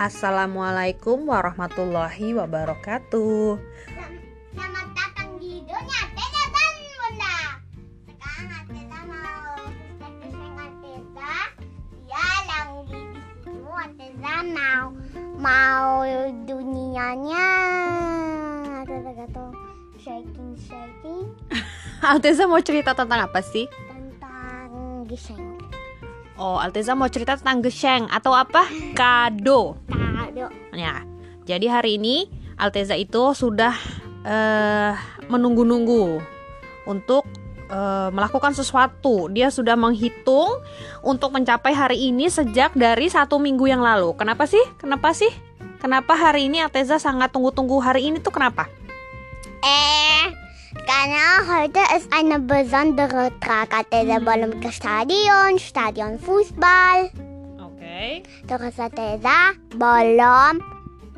Assalamualaikum warahmatullahi wabarakatuh. Selamat datang di dunia Teza dan Bunda. Sekarang Ateza mau keseng Ateza. Dia lagi di situ. Ateza mau mau dunianya. Ateza kata shaking shaking Alteza mau cerita tentang apa sih? tentang geseng. Oh, Alteza mau cerita tentang geseng atau apa? Kado. Kado. Ya. Jadi hari ini Alteza itu sudah eh, menunggu-nunggu untuk eh, melakukan sesuatu. Dia sudah menghitung untuk mencapai hari ini sejak dari satu minggu yang lalu. Kenapa sih? Kenapa sih? Kenapa hari ini Alteza sangat tunggu-tunggu hari ini tuh kenapa? Eh, karena heute ist eine besondere Tag. Ateza belum ke stadion, stadion Fußball. Oke. Terus Ateza belum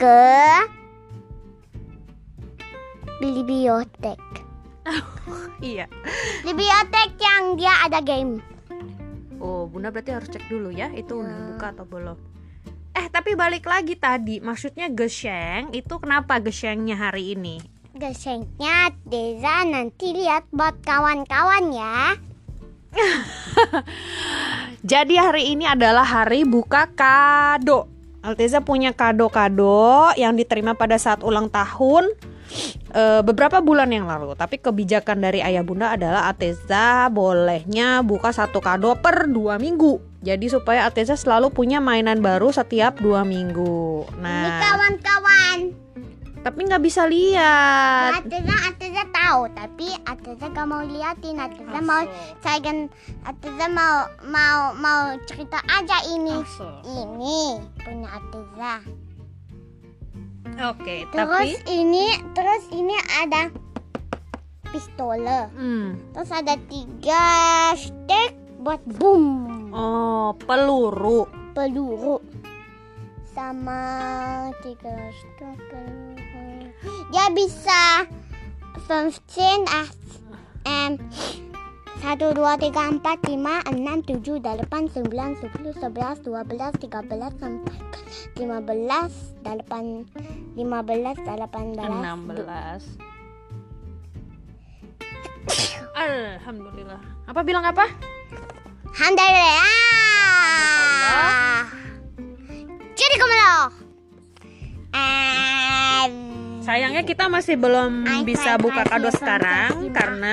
ke bibliotek. Iya. Bibliotek yang dia ada game. Oh, Bunda berarti harus cek dulu ya, itu udah Ya. buka atau belum. Eh, tapi balik lagi tadi, maksudnya geseng itu kenapa gesengnya hari ini? Geschenknya Teza nanti lihat buat kawan-kawan ya. Jadi hari ini adalah hari buka kado. Alteza punya kado-kado yang diterima pada saat ulang tahun eh, beberapa bulan yang lalu. Tapi kebijakan dari ayah bunda adalah Alteza bolehnya buka satu kado per dua minggu. Jadi supaya Alteza selalu punya mainan baru setiap dua minggu. Ini Nah, kawan-kawan. Tapi nggak bisa lihat. Ateza Ateza tahu, tapi Ateza gak mau liatin. Ateza mau saya Ateza mau mau mau cerita aja ini. Ini punya Ateza. Oke, Terus tapi ini terus ini ada pistole. hmm, Terus ada tiga stick buat boom oh peluru. peluru sama tiga stick peluru. Dia bisa 15 ah, em satu dua tiga empat lima enam tujuh delapan sembilan sepuluh sebelas dua belas tiga belas empat lima belas delapan lima belas delapan belas 16 Alhamdulillah Apa bilang apa? Alhamdulillah. Jadi ke mana? Em, Sayangnya kita masih belum I bisa buka kado sekarang. Karena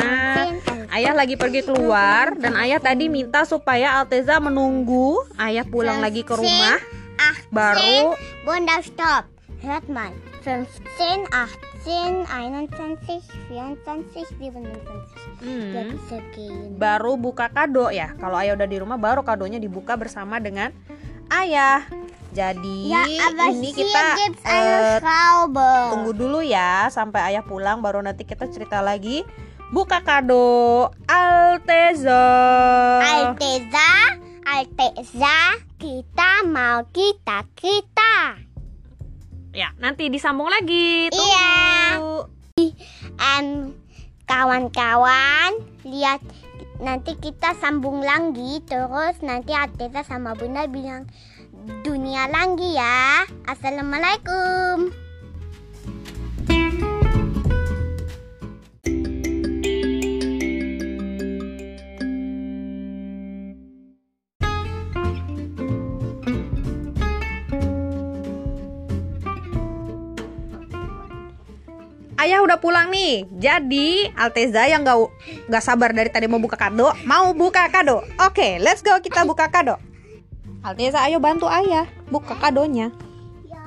ayah lagi pergi keluar Dan ayah tadi minta supaya Alteza menunggu Ayah pulang lagi ke rumah Ah, Baru Bunda stop. Hört mal. 15, 18, 21, 24, 27. hmm, Dia bisa gehen. baru buka kado ya Kalau ayah udah di rumah baru kadonya dibuka bersama dengan ayah Jadi Ja, aber ini kita Schraube. Tunggu dulu ya sampai ayah pulang baru nanti kita cerita lagi. Buka kado Alteza. Alteza, Alteza, kita mau kita kita. Ya, nanti disambung lagi. Tunggu. Iya. Em, kawan-kawan, lihat nanti kita sambung lagi terus nanti Alteza sama Bunda bilang dunia lagi ya. Assalamualaikum. Udah pulang nih. Jadi Alteza yang gak, nggak sabar dari tadi mau buka kado, mau buka kado. Oke, let's go kita buka kado. Alteza, ayo bantu ayah buka kadonya. Ya.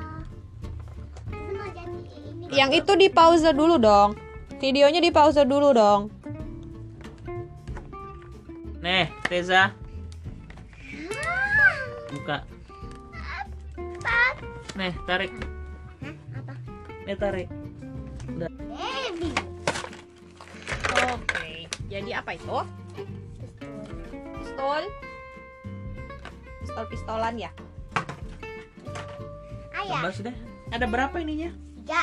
Yang itu di pause dulu dong. Videonya di pause dulu dong. Nih, Teza. Buka. Nih, tarik. Apa? Nih, tarik. Baby. Jadi apa itu? Pistol. Pistol-pistolan ya. Ayah. Sudah. Ada berapa ininya? Tiga.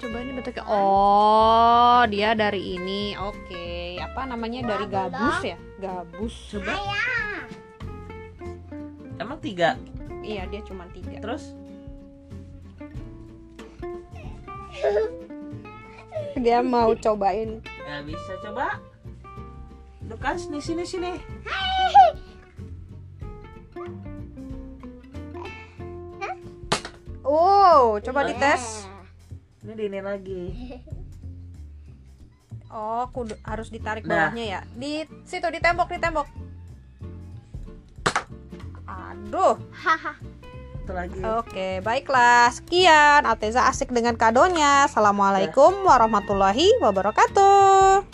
Coba ini bentuknya. Oh, dia dari ini. Oke, apa namanya dari gabus ya? Gabus. Coba. Ayah. Emang tiga? iya dia cuma tiga Terus? dia mau cobain Ya bisa coba. Dekat sini sini sini. oh coba dites Ini di ini lagi. oh kudu harus ditarik Nah. bawahnya ya di situ di tembok di tembok aduh Haha. Itu lagi. Oke, baiklah. Sekian. Alteza asik dengan kadonya. Assalamualaikum warahmatullahi wabarakatuh.